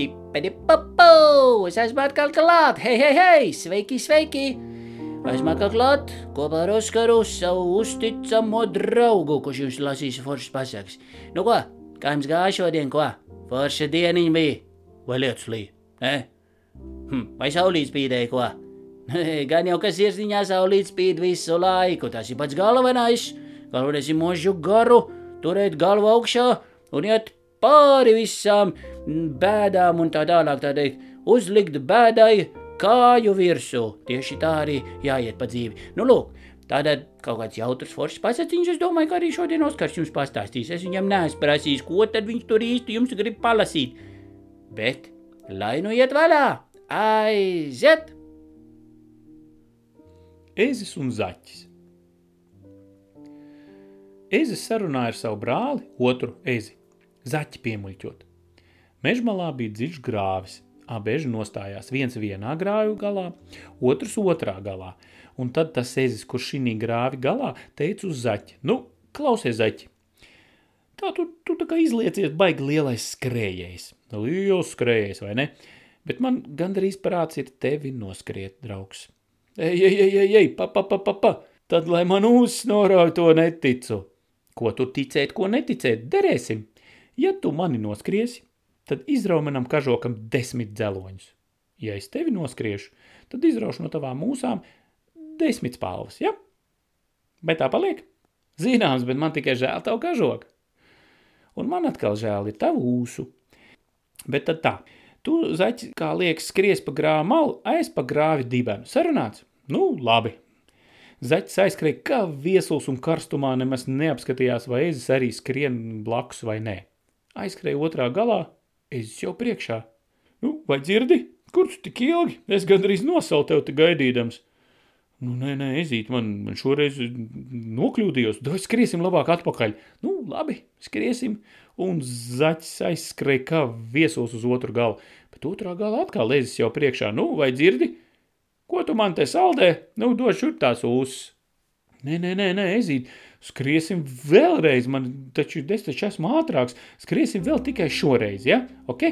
ķipedi papu! Es esmu atkal klāt! Hei, hei, hei! Sveiki, sveiki! Esmu atkal klāt kopā ar Oskaru, savu uzticamo draugu, kurš jums lasīs foršas pasakas. Nu ko, kā jums gāja šodien, ko? Forša dieniņa bija? Vai lietus līja? Ne? Hm, vai saulīt spīdēja, ko? Gan jau kas sirdsniņā saulīt spīd visu laiku, tas ir pats galvenais. Galvenais ir mūžu garu, turēt galvu augšā un iet pāri visām bēdām un tā tālāk, tā teikt, uzlikt bēdai kāju virsū. Tieši tā arī jāiet pa dzīvi. Nu, lūk, Tātad kaut kāds jautrs foršs pasakiņš, es domāju, ka arī šodien Oskars jums pastāstīs. Es viņam neesmu prasījis, ko tad viņš tur īsti jums grib palasīt. Bet, lai nu iet vaļā, aiziet! Ezis un zaķis. Ezis sarunāja ar savu brāli, otru ezi, zaķi piemuļķot. Mežmalā bija dziļš grāvis. Abi eži nostājās viens vienā grāvu galā, otrs otrā galā. Un tad tas ezis, kurš šī grāvi galā, teica uz zaķi: Nu, klausies, zaķi! Tā tu, tu tā kā izliecies baigi lielais skrējējs. Liels skrējējs, vai ne? Bet man gandrīz prāts ir tevi noskriet, draugs. Ej, ej, ej, ej, ej, pa, pa, pa, pa, pa. Tad, lai man uzsnorauj to neticu. Ko tu ticēt, ko neticēt, derēsim. Ja tu mani noskriesi, tad izrauj manam kažokam desmit dzeloņus. Ja es tevi noskriešu, tad izraušu no tavām mūsām desmit spalvas, ja? Bet tā paliek? Zināms, bet man tikai žēl tavu kažoku. Un man atkal žēl ir tavu ūsu. Bet tad tā, tu zaķi, kā liekas, skries pa grāvu malu, aiz pa grāvi dibenu. Sarunāts? Nu, labi. Zaķis aizskrēja kā viesuls un karstumā nemaz neapskatījās, vai ezis arī skrien blakus vai nē. Aizskrēja otrā galā, ezis jau priekšā. Nu, vai dzirdi? Kur tu tik ilgi? Es gandrīz nosaucu tev te gaidīdams. Nu, nē, nē, ezīt, man, man šoreiz nokļūdījos. Vai skriesim labāk atpakaļ? Nu, labi, skriesim. Un zaķis aizskrēja kā viesuls uz otru galu. Bet otrā gala atkal ezis jau priekšā. Nu, vai dzirdi? Ko tu man te saldē? Nu, dod šur tās ūsas. Nē, nē, nē, nē, ezīt, skriesim vēlreiz, man taču es taču esmu ātrāks, skriesim vēl tikai šoreiz, ja? Ok?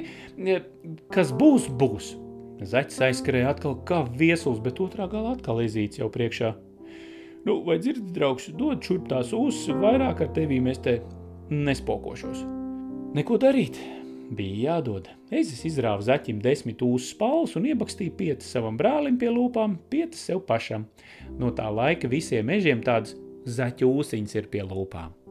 Kas būs, būs. Zaķis aizskrēja atkal kā viesuls, bet otrā galā atkal ezīts jau priekšā. Nu, vai dzirdi, draugs, dod šurp tās ūsas, vairāk ar tevīm es te nespokošos. Neko darīt, bija jādod. Ezis izrāva zaķim desmit ūsas palus un iebakstīja piecas savam brālim pie lūpām, piecas sev pašam. No tā laika visiem mežiem tādas zaķu ūsiņas ir pie lūpām.